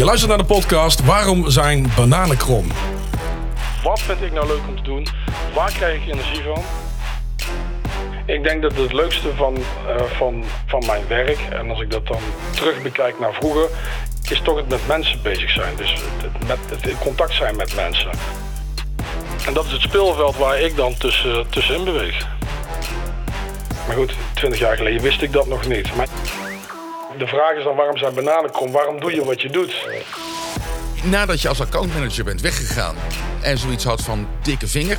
Je luistert naar de podcast Waarom zijn bananen krom? Wat vind ik nou leuk om te doen? Waar krijg ik energie van? Ik denk dat het leukste van, eh, van, van mijn werk, en als ik dat dan terug bekijk naar vroeger, is toch het met mensen bezig zijn. Dus het, met, in contact zijn met mensen. En dat is het speelveld waar ik dan tussen, tussenin beweeg. Maar goed, 20 jaar geleden wist ik dat nog niet. Maar de vraag is dan waarom zijn bananen krom? Waarom doe je wat je doet? Nadat je als accountmanager bent weggegaan en zoiets had van dikke vinger,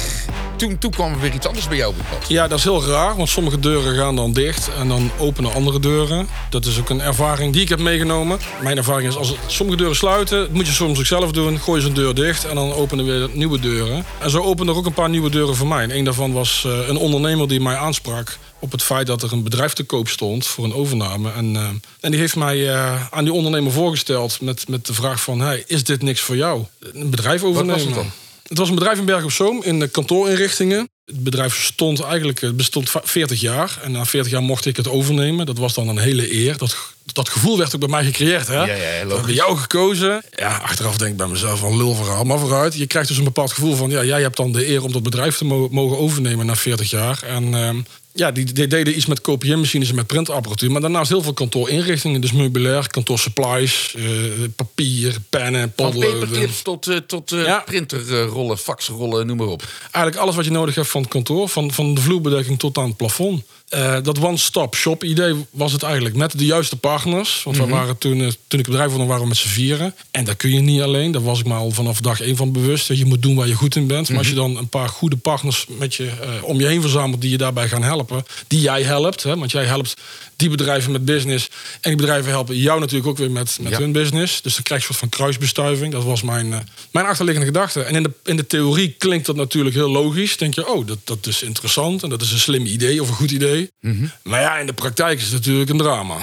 toen, toen kwam er weer iets anders bij jou op het pad. Ja, dat is heel raar, want sommige deuren gaan dan dicht en dan openen andere deuren. Dat is ook een ervaring die ik heb meegenomen. Mijn ervaring is, als sommige deuren sluiten, moet je soms ook zelf doen. Gooi je een deur dicht en dan openen weer nieuwe deuren. En zo openen er ook een paar nieuwe deuren voor mij. En een daarvan was eh, een ondernemer die mij aansprak op het feit dat er een bedrijf te koop stond voor een overname. En, uh, en die heeft mij uh, aan die ondernemer voorgesteld met, met de vraag van... Hey, is dit niks voor jou? Een bedrijf overnemen. Wat was het dan? Het was een bedrijf in Berg op Zoom in de kantoorinrichtingen. Het bedrijf stond eigenlijk, het bestond 40 jaar. En na 40 jaar mocht ik het overnemen. Dat was dan een hele eer. Dat, dat gevoel werd ook bij mij gecreëerd. Hè? Ja, ja, we hebben jou gekozen. Ja, achteraf denk ik bij mezelf van lul verhaal. Maar vooruit, je krijgt dus een bepaald gevoel van... ja, jij hebt dan de eer om dat bedrijf te mo mogen overnemen na 40 jaar. En uh, ja, die, die, deden iets met KPM-machines en met printapparatuur. Maar daarnaast heel veel kantoorinrichtingen. Dus meubilair, kantoor-supplies, uh, papier, pennen, poddelen. Van paperclips tot, uh, tot uh, ja. printerrollen, faxrollen, noem maar op. Eigenlijk alles wat je nodig hebt van het kantoor. Van, van de vloerbedekking tot aan het plafond. Dat one-stop-shop idee was het eigenlijk. Met de juiste partners. Want mm -hmm. we waren toen, toen ik bedrijf vond, waren we met z'n vieren. En dat kun je niet alleen. Daar was ik me al vanaf dag één van bewust. Je moet doen waar je goed in bent. Maar mm -hmm. als je dan een paar goede partners met je, om je heen verzamelt... die je daarbij gaan helpen die jij helpt. Hè? Want jij helpt die bedrijven met business. En die bedrijven helpen jou natuurlijk ook weer met, met ja. hun business. Dus dan krijg je een soort van kruisbestuiving. Dat was mijn, uh, mijn achterliggende gedachte. En in de, in de theorie klinkt dat natuurlijk heel logisch. Denk je, oh, dat, dat is interessant en dat is een slim idee of een goed idee. Mm -hmm. Maar ja, in de praktijk is het natuurlijk een drama.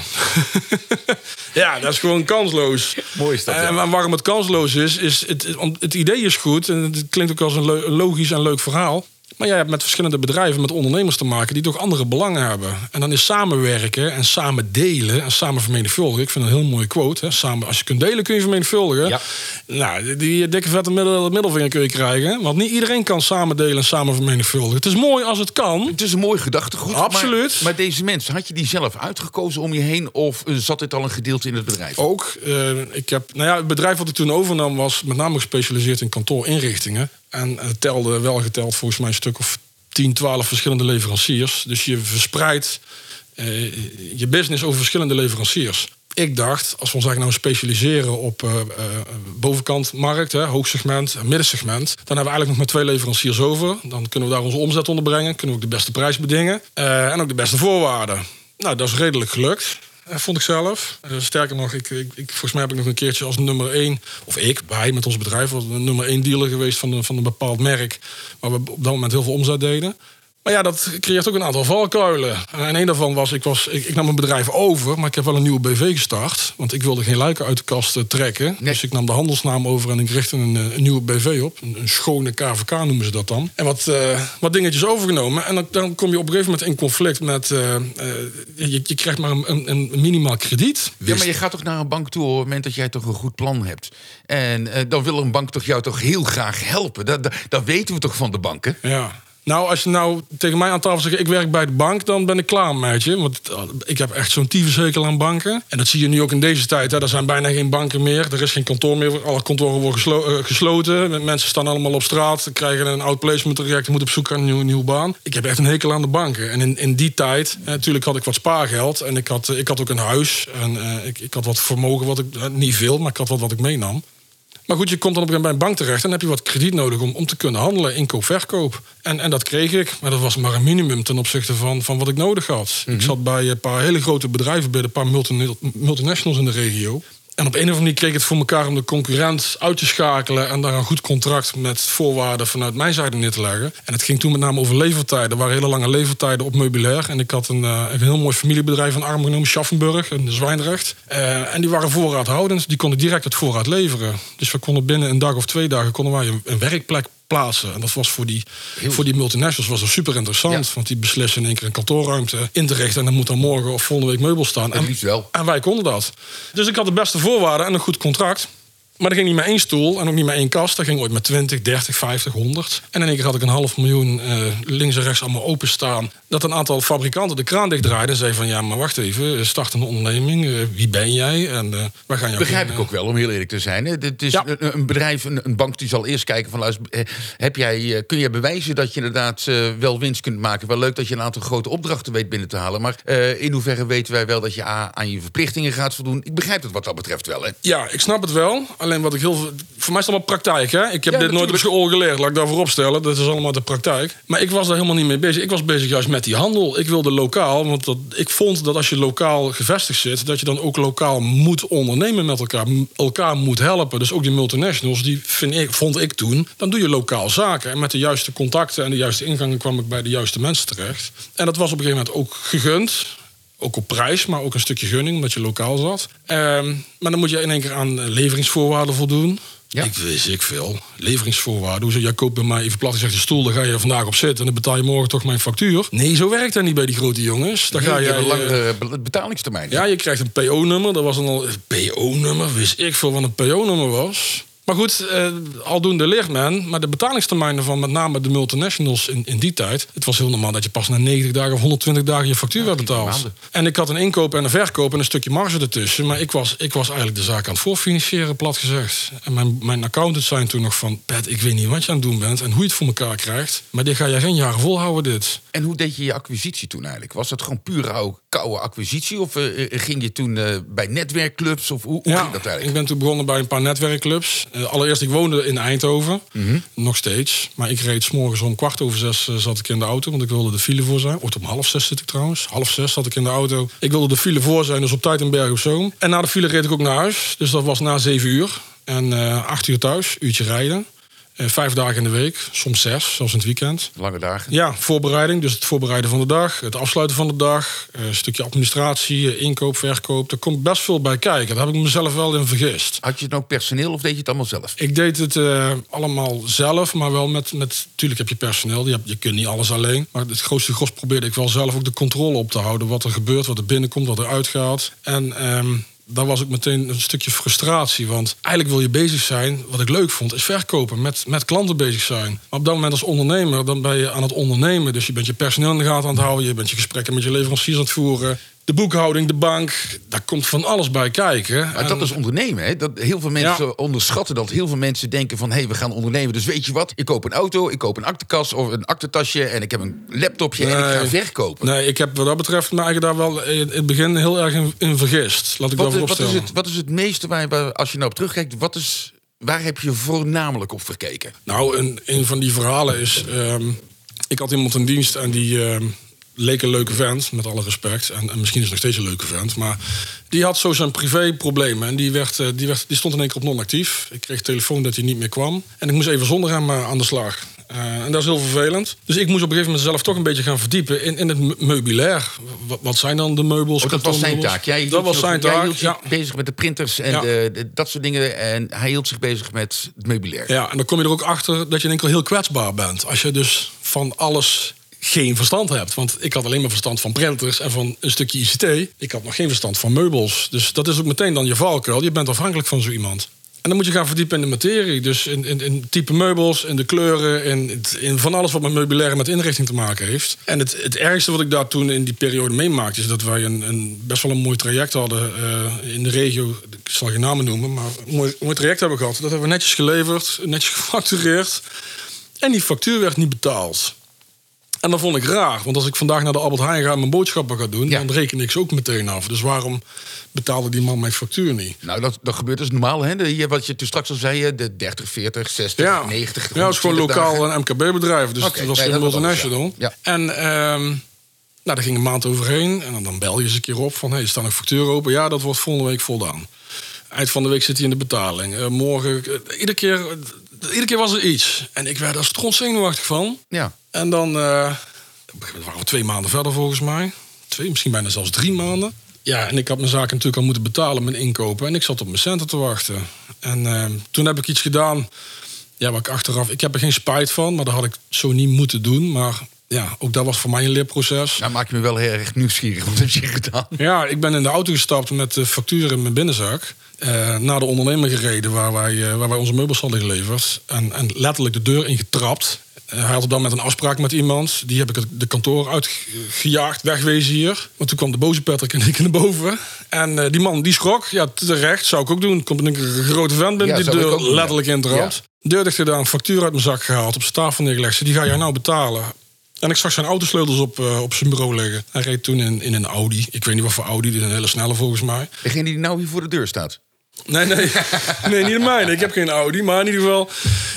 ja, dat is gewoon kansloos. Mooi is dat. En waarom het kansloos is, is het, het idee is goed. En het klinkt ook als een logisch en leuk verhaal. Maar jij hebt met verschillende bedrijven, met ondernemers te maken die toch andere belangen hebben. En dan is samenwerken en samen delen en samen vermenigvuldigen. Ik vind dat een heel mooie quote. Hè? Samen, als je kunt delen, kun je vermenigvuldigen. Ja. Nou, die dikke vette middel, middelvinger kun je krijgen. Want niet iedereen kan samen delen en samen vermenigvuldigen. Het is mooi als het kan. Het is een mooi gedachtegoed. Absoluut. Maar, maar, deze mensen, had je die zelf uitgekozen om je heen? Of zat dit al een gedeelte in het bedrijf? Ook. Uh, ik heb, nou ja, het bedrijf wat ik toen overnam was met name gespecialiseerd in kantoorinrichtingen. En het telde wel geteld volgens mij een stuk of 10, 12 verschillende leveranciers. Dus je verspreidt uh, je business over verschillende leveranciers. Ik dacht, als we ons eigenlijk nou specialiseren op uh, bovenkant markt, hè, hoogsegment en middensegment, dan hebben we eigenlijk nog maar twee leveranciers over. Dan kunnen we daar onze omzet onder brengen, kunnen we ook de beste prijs bedingen en ook de beste voorwaarden. Nou, dat is redelijk gelukt vond ik zelf. Uh, sterker nog, ik, ik, ik, volgens mij heb ik nog een keertje als nummer één... of ik, wij met ons bedrijf, was nummer één dealer geweest van, van een bepaald merk... waar we op dat moment heel veel omzet deden. Maar ja, dat creëert ook een aantal valkuilen. En een daarvan was, ik, was ik, ik, nam een bedrijf over, maar ik heb wel een nieuwe BV gestart. Want ik wilde geen luiken uit de kast eh, trekken. Nee. Dus ik nam de handelsnaam over en ik richtte een, eh, een nieuwe BV op. Een, een, schone KVK noemen ze dat dan. En wat, uh, wat dingetjes overgenomen. En dan, dan, kom je op een gegeven moment in conflict met... Uh, uh, je, je, krijgt maar een, een, minimaal krediet. Ja, maar je gaat toch naar een bank toe op het moment dat jij toch een goed plan hebt. En dan wil een bank toch jou toch heel graag helpen. Dat, dat, dat weten we toch van de banken? Ja. Nou, als je nou tegen mij aan tafel zegt... ik werk bij de bank, dan ben ik klaar met. Want ik heb echt zo'n tyfushekel aan banken. En dat zie je nu ook in deze tijd. Hè. Er zijn bijna geen banken meer. Er is geen kantoor meer. Alle kantoren worden uh, gesloten. Mensen staan allemaal op straat. Krijgen een outplacement traject. Moeten op zoek naar een nieuwe, nieuwe baan. Ik heb echt een hekel aan de banken. En in, in die tijd, natuurlijk had ik wat spaargeld. En ik had, ik had ook een huis. En ik, ik had wat vermogen, wat ik, niet veel, maar ik had wat wat ik meenam. Maar goed, je komt dan op een bij een bank terecht en dan heb je wat krediet nodig om, om te kunnen handelen, inkoop-verkoop. En, en dat kreeg ik, maar dat was maar een minimum ten opzichte van, van wat ik nodig had. Mm -hmm. Ik zat bij een paar hele grote bedrijven, bij een paar multinationals in de regio. En op een of andere manier kreeg ik het voor elkaar om de concurrent uit te schakelen en daar een goed contract met voorwaarden vanuit mijn zijde neer te leggen. En het ging toen met name over levertijden. Er waren hele lange levertijden op meubilair. En ik had een, uh, een heel mooi familiebedrijf van arm genomen, Schaffenburg in Zwijndrecht. Uh, en die waren voorraadhoudend, die konden direct het voorraad leveren. Dus we konden binnen een dag of twee dagen konden wij een werkplek plaatsen. En dat was voor die, voor die multinationals was dat super interessant. Ja. Want die beslissen in één keer een kantoorruimte in te richten. En dan moet dan morgen of volgende week meubel staan. En, en wij konden dat. Dus ik had de beste voorwaarden en een goed contract. Maar dat ging niet met één stoel en ook niet met één kast. Dat ging ooit met 20, 30, 50, 100. En in één keer had ik een half miljoen eh, links en rechts allemaal openstaan. Dat een aantal fabrikanten de kraan dichtdraaiden en zeiden van... ja, maar wacht even, start een onderneming. Eh, wie ben jij? En uh, waar gaan jou Begrijp ik ook wel, om heel eerlijk te zijn. Het is Ja. een, een bedrijf, een, een bank die zal eerst kijken van... Luister, eh, heb jij, eh, kun je bewijzen dat je inderdaad eh, wel winst kunt maken? Wel leuk dat je een aantal grote opdrachten weet binnen te halen. Maar eh, in hoeverre weten wij wel dat je a- aan je verplichtingen gaat voldoen? Ik begrijp het wat dat betreft wel, hè? Ja, ik snap het wel. Alleen wat ik heel. Voor mij is het allemaal praktijk, hè? Ik heb Ja, dit nooit op school geleerd, laat ik daarvoor opstellen. Dat is allemaal de praktijk. Maar ik was daar helemaal niet mee bezig. Ik was bezig juist met die handel. Ik wilde lokaal, want dat, ik vond dat als je lokaal gevestigd zit, dat je dan ook lokaal moet ondernemen met elkaar. Elkaar moet helpen. Dus ook die multinationals, die vind ik, vond ik toen, dan doe je lokaal zaken. En met de juiste contacten en de juiste ingangen kwam ik bij de juiste mensen terecht. En dat was op een gegeven moment ook gegund. Ook op prijs, maar ook een stukje gunning, omdat je lokaal zat. Ehm, maar dan moet je in één keer aan eh, leveringsvoorwaarden voldoen. Ja. Ik wist ik veel. Leveringsvoorwaarden. Hoe zeg jij koopt bij mij even plat gezegd een stoel, dan ga je er vandaag op zitten en dan betaal je morgen toch mijn factuur. Nee, zo werkt dat niet bij die grote jongens. Dan ga je een eh, langere be- betalingstermijn. ja, je krijgt een PO-nummer. Dat was dan al PO-nummer. Wist ik veel wat een PO-nummer was. Maar goed, eh, aldoende leert men. Maar de betalingstermijnen van met name de multinationals in, in die tijd. Het was heel normaal dat je pas na 90 dagen of 120 dagen je factuur werd betaald. En ik had een inkoop en een verkoop en een stukje marge ertussen. Maar ik was, ik was eigenlijk de zaak aan het voorfinancieren, plat gezegd. En mijn, mijn accountants zijn toen nog van... Pet, ik weet niet wat je aan het doen bent en hoe je het voor elkaar krijgt. Maar dit ga je geen jaren volhouden, dit. En hoe deed je je acquisitie toen eigenlijk? Was dat gewoon pure oude, koude acquisitie? Of eh, eh, ging je toen eh, bij netwerkclubs? Of hoe, hoe ging dat ik eigenlijk? ben toen begonnen bij een paar netwerkclubs. Eh, allereerst, ik woonde in Eindhoven. Mhm. Nog steeds. Maar ik reed 's morgens om kwart over zes eh, zat ik in de auto. Want ik wilde de file voor zijn. Ooit om half zes zit ik trouwens. Half zes zat ik in de auto. Ik wilde de file voor zijn, dus op tijd in Berg op Zoom. En na de file reed ik ook naar huis. Dus dat was na zeven uur. En eh acht uur thuis, uurtje rijden. Eh, vijf dagen in de week, soms zes, zelfs in het weekend. Lange dagen? Ja, voorbereiding. Dus het voorbereiden van de dag, het afsluiten van de dag, eh, een stukje administratie, eh, inkoop, verkoop. Er komt best veel bij kijken. Daar heb ik mezelf wel in vergist. Had je dan ook personeel of deed je het allemaal zelf? Ik deed het allemaal zelf, maar wel met, met... Tuurlijk heb je personeel, je, hebt, je kunt niet alles alleen. Maar het grootste gros probeerde ik wel zelf ook de controle op te houden. Wat er gebeurt, wat er binnenkomt, wat er uitgaat. En ehm, daar was ook meteen een stukje frustratie. Want eigenlijk wil je bezig zijn, wat ik leuk vond, is verkopen. Met, met klanten bezig zijn. Maar op dat moment als ondernemer, dan ben je aan het ondernemen. Dus je bent je personeel in de gaten aan het houden. Je bent je gesprekken met je leveranciers aan het voeren. De boekhouding, de bank, daar komt van alles bij kijken. Maar En- dat is ondernemen. Hè? Dat, heel veel mensen Ja. onderschatten dat. Heel veel mensen denken van, hé, hey, we gaan ondernemen. Dus weet je wat? Ik koop een auto, ik koop een aktenkast of een aktentasje... en ik heb een laptopje en ik ga verkopen. Nee, ik heb wat dat betreft me eigenlijk daar wel in het begin heel erg in, in vergist. Laat ik Wat, wat, is het, wat is het meeste waar, als je nou op terugkijkt... Wat is, waar heb je voornamelijk op gekeken? Nou, een, een van die verhalen is... ehm, ik had iemand in dienst en die ehm, leek een leuke vent, met alle respect. En, en misschien is het nog steeds een leuke vent. Maar die had zo zijn privéproblemen. En die, werd, eh, die, werd, die stond in één keer op non-actief. Ik kreeg telefoon dat hij niet meer kwam. En ik moest even zonder hem eh, aan de slag. Eh, en dat is heel vervelend. Dus ik moest op een gegeven moment zelf toch een beetje gaan verdiepen in, in het me- meubilair. Wat, wat zijn dan de meubels? Oh, dat was zijn taak. Jij dat was zijn jij taak. hield je Ja. bezig met de printers en Ja. de, de- dat soort dingen. En hij hield zich bezig met het meubilair. Ja, en dan kom je er ook achter dat je in één keer heel kwetsbaar bent. Als je dus van alles geen verstand hebt. Want ik had alleen maar verstand van printers en van een stukje ICT. Ik had nog geen verstand van meubels. Dus dat is ook meteen dan je valkuil. Je bent afhankelijk van zo iemand. En dan moet je gaan verdiepen in de materie. Dus in, in, in type meubels, in de kleuren, in, in van alles wat met meubilair en met inrichting te maken heeft. En het, het ergste wat ik daar toen in die periode meemaakte, is dat wij een, een best wel een mooi traject hadden eh, in de regio. Ik zal geen namen noemen, maar een mooi, mooi traject hebben gehad. Dat hebben we netjes geleverd, netjes gefactureerd. En die factuur werd niet betaald. En dat vond ik raar, want als ik vandaag naar de Albert Heijn ga en mijn boodschappen ga doen, Ja. dan reken ik ze ook meteen af. Dus waarom betaalde die man mijn factuur niet? Nou, dat, dat gebeurt dus normaal. Hè? De, wat je toen straks al zei, de 30, 40, 60, Ja, 90. ja het is gewoon 120 lokaal dagen. een MKB-bedrijf. Dus Oké, het was geen multinational. ja. En ehm, nou, daar ging een maand overheen. En dan, dan bel je eens een keer op van... Hey, er staan nog factuur open. Ja, dat wordt volgende week voldaan. Eind van de week zit hij in de betaling. Eh, morgen... eh, iedere, keer, eh, iedere keer was er iets. En ik werd daar strontzenuwachtig van. Ja. En dan... eh, waren we twee maanden verder volgens mij. Twee, misschien bijna zelfs drie maanden. Ja, en ik had mijn zaken natuurlijk al moeten betalen, mijn inkopen. En ik zat op mijn centen te wachten. En ehm, toen heb ik iets gedaan. Ja, waar ik achteraf... Ik heb er geen spijt van, maar dat had ik zo niet moeten doen. Maar ja, ook dat was voor mij een leerproces. Nou maak je me wel heel erg nieuwsgierig. Wat heb je gedaan? Ja, ik ben in de auto gestapt met de factuur in mijn binnenzak. eh, naar de ondernemer gereden waar wij, eh, waar wij onze meubels hadden geleverd. En, en letterlijk de deur ingetrapt. Eh, hij had dan met een afspraak met iemand. Die heb ik de kantoor uitgejaagd, wegwezen hier. Maar toen kwam de boze Patrick en ik naar boven. En eh, die man die schrok. Ja, terecht, zou ik ook doen. Komt een grote vent binnen Ja, die deur ja. letterlijk intrapt. Deur dicht gedaan, factuur uit mijn zak gehaald, op zijn tafel neergelegd. Zei, Die ga jij nou betalen. En ik zag zijn autosleutels op, eh, op zijn bureau liggen. Hij reed toen in, in een Audi. Ik weet niet wat voor Audi, dit is een hele snelle volgens mij. Degene die nou hier voor de deur staat. Nee, nee. nee, niet de mijne. Ik heb geen Audi. Maar in ieder geval,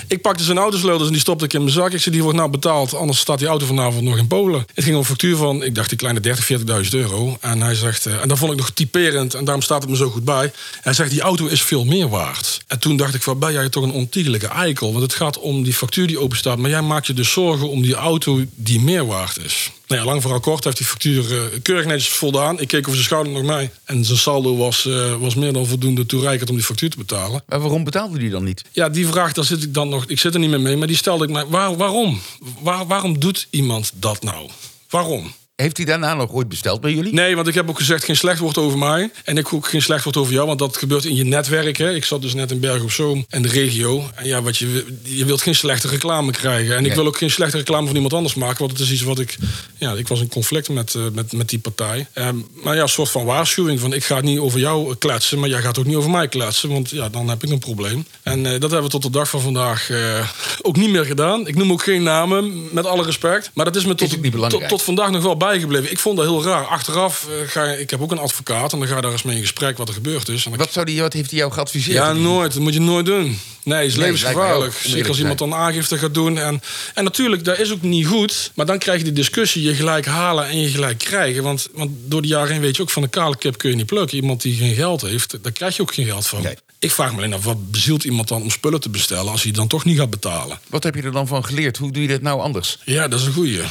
ik pakte zijn autosleutels en die stopte ik in mijn zak. Ik zei, die wordt nou betaald, anders staat die auto vanavond nog in Polen. Het ging om een factuur van, ik dacht, die kleine 30, 40.000 euro. En hij zegt, eh, en dat vond ik nog typerend en daarom staat het me zo goed bij. Hij zegt, die auto is veel meer waard. En toen dacht ik, van, ben jij toch een ontiegelijke eikel? Want het gaat om die factuur die open staat. Maar jij maakt je dus zorgen om die auto die meer waard is. Nou ja, lang vooral kort heeft die factuur eh, keurig netjes voldaan. Ik keek over zijn schouder nog mee. En zijn saldo was, eh, was meer dan voldoende toereikend om die factuur te betalen. Maar waarom betaalde die dan niet? Ja, die vraag, daar zit ik dan nog. Ik zit er niet meer mee, maar die stelde ik mij. Waar, waarom? Waar, waarom doet iemand dat nou? Waarom? Heeft hij daarna nog ooit besteld bij jullie? Nee, want ik heb ook gezegd geen slecht woord over mij. En ik ook geen slecht woord over jou, want dat gebeurt in je netwerk. Hè. Ik zat dus net in Bergen op Zoom en de regio. En ja, wat je, je wilt geen slechte reclame krijgen. En ik wil ook geen slechte reclame van iemand anders maken. Want het is iets wat ik... Ja, ik was in conflict met, eh, met, met die partij. Ehm, maar ja, een soort van waarschuwing van... ik ga niet over jou kletsen, maar jij gaat ook niet over mij kletsen. Want ja, dan heb ik een probleem. En eh, dat hebben we tot de dag van vandaag eh, ook niet meer gedaan. Ik noem ook geen namen, met alle respect. Maar dat is me tot, Is tot, tot vandaag nog wel bijgebleven. Ik vond dat heel raar. Achteraf eh, ga ik heb ook een advocaat en dan ga je daar eens mee in gesprek wat er gebeurd is. En Wat, zou die, wat heeft hij jou geadviseerd? ja, nooit. Dat moet je nooit doen. Nee, is Nee, levensgevaarlijk. Zeker als iemand dan aangifte gaat doen. En, en natuurlijk, dat is ook niet goed. Maar dan krijg je die discussie, je gelijk halen en je gelijk krijgen. Want, want door de jaren heen weet je ook, van een kale kip kun je niet plukken. Iemand die geen geld heeft, daar krijg je ook geen geld van. Nee. Ik vraag me alleen af, wat bezielt iemand dan om spullen te bestellen... als hij dan toch niet gaat betalen? Wat heb je er dan van geleerd? Hoe doe je dit nou anders? Ja, dat is een goeie.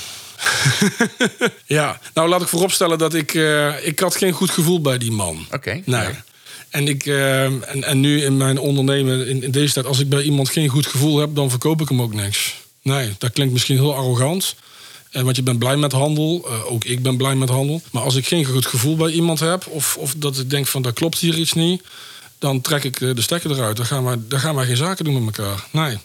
ja, nou laat ik vooropstellen dat ik... eh, ik had geen goed gevoel bij die man. Oké, Nee. ja. En, ik, eh, en, en nu in mijn ondernemen, in, in deze tijd... als ik bij iemand geen goed gevoel heb, dan verkoop ik hem ook niks. Nee, dat klinkt misschien heel arrogant. Eh, want je bent blij met handel. Ook ik ben blij met handel. Maar als ik geen goed gevoel bij iemand heb... of, of dat ik denk van, dat klopt hier iets niet... dan trek ik de stekker eruit. Dan gaan, wij, dan gaan wij geen zaken doen met elkaar. Nee.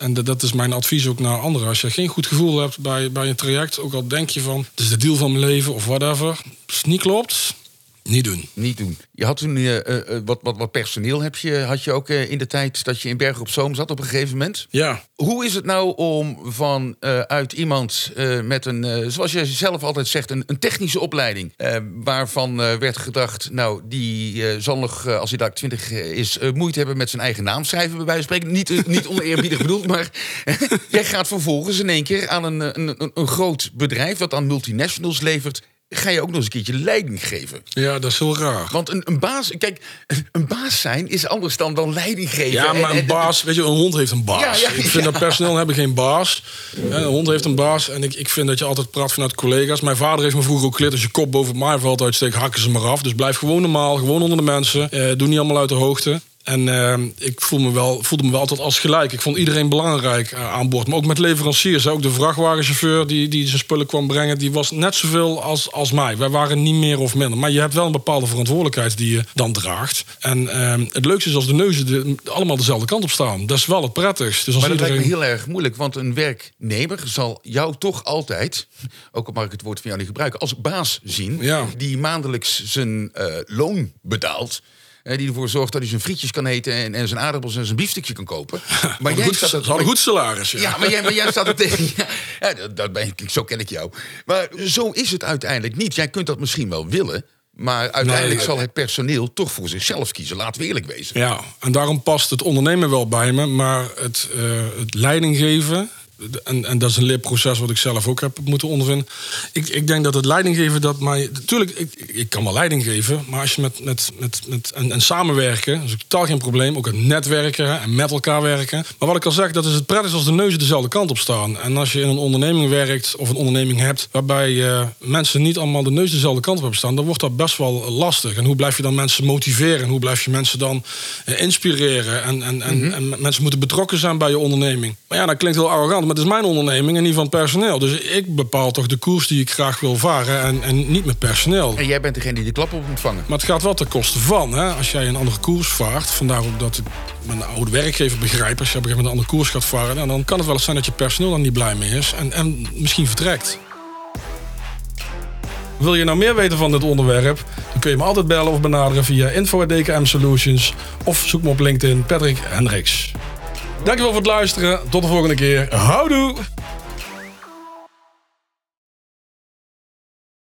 En dat, is mijn advies ook naar anderen. Als je geen goed gevoel hebt bij, bij een traject... ook al denk je van, het is de deal van mijn leven of whatever... het niet klopt, niet doen. Niet doen. Je had toen eh, eh, eh, wat, wat, wat personeel heb je, had je ook in de tijd dat je in Bergen op Zoom zat op een gegeven moment. Ja, Hoe is het nou om van uit iemand met een, zoals je zelf altijd zegt, een, een technische opleiding, waarvan werd gedacht, nou, die zal nog, als hij daar 20 is, moeite hebben met zijn eigen naam schrijven, bij wijze van spreken. Niet, niet oneerbiedig bedoeld, maar jij gaat vervolgens in één keer aan een, een, een, een groot bedrijf dat aan multinationals levert. Ga je ook nog eens een keertje leiding geven? ja, dat is heel raar. Want een, een baas, kijk, een baas zijn is anders dan dan leiding geven. Ja, maar En- een en- baas, weet je, een hond heeft een baas. Ja, ja, ik vind ja. dat personeel hebben geen baas. Een hond heeft een baas. En ik, ik vind dat je altijd praat vanuit collega's. Mijn vader heeft me vroeger ook geleerd... als je kop boven het maaiveld uitsteekt, hakken ze maar af. Dus blijf gewoon normaal, gewoon onder de mensen. Eh, doe niet allemaal uit de hoogte. En eh, ik voel me wel, voelde me wel altijd als gelijk. Ik vond iedereen belangrijk eh, aan boord. Maar ook met leveranciers. hè. Ook de vrachtwagenchauffeur die, die zijn spullen kwam brengen... die was net zoveel als, als mij. Wij waren niet meer of minder. Maar je hebt wel een bepaalde verantwoordelijkheid die je dan draagt. En eh, het leukste is als de neuzen de, allemaal dezelfde kant op staan. Dat is wel het prettigst. Dus als Maar dat iedereen... lijkt me heel erg moeilijk, want een werknemer zal jou toch altijd, ook al mag ik het woord van jou niet gebruiken, als baas zien, Ja. die maandelijks zijn eh, loon betaalt. Die ervoor zorgt dat hij zijn frietjes kan eten en, en zijn aardappels en zijn biefstukje kan kopen. Maar goed, staat er- hadden goed salaris. Ja. Ja, maar jij, maar jij staat er tegen. Ja, dat, dat ben ik, zo ken ik jou. Maar zo is het uiteindelijk niet. Jij kunt dat misschien wel willen. Maar uiteindelijk Nee. zal het personeel toch voor zichzelf kiezen. Laten we eerlijk wezen. Ja, en daarom past het ondernemen wel bij me. Maar het, eh, het leiding geven... En, en dat is een leerproces wat ik zelf ook heb moeten ondervinden. Ik, ik denk dat het leidinggeven dat mij... Natuurlijk, ik, ik kan wel leiding geven. Maar als je met... met, met, met en, en samenwerken, dat is ook totaal geen probleem. Ook het netwerken hè, en met elkaar werken. Maar wat ik al zeg, dat is het prettigst als de neuzen dezelfde kant op staan. En als je in een onderneming werkt of een onderneming hebt... waarbij eh, mensen niet allemaal de neus dezelfde kant op hebben staan... dan wordt dat best wel lastig. En hoe blijf je dan mensen motiveren? En hoe blijf je mensen dan eh, inspireren? En, en, en, en mensen moeten betrokken zijn bij je onderneming. Maar ja, dat klinkt heel arrogant. Maar het is mijn onderneming en niet van personeel. Dus ik bepaal toch de koers die ik graag wil varen en, en niet met personeel. En jij bent degene die de klap op moet vangen. Maar het gaat wel ten koste van. Hè? Als jij een andere koers vaart, vandaar ook dat ik mijn oude werkgever begrijp. Als je op een gegeven moment een andere koers gaat varen, nou, dan kan het wel eens zijn dat je personeel er niet blij mee is en, en misschien vertrekt. Wil je nou meer weten van dit onderwerp? Dan kun je me altijd bellen of benaderen via info.dkm Solutions of zoek me op LinkedIn Patrick Hendricks. Dankjewel voor het luisteren. Tot de volgende keer. Houdoe!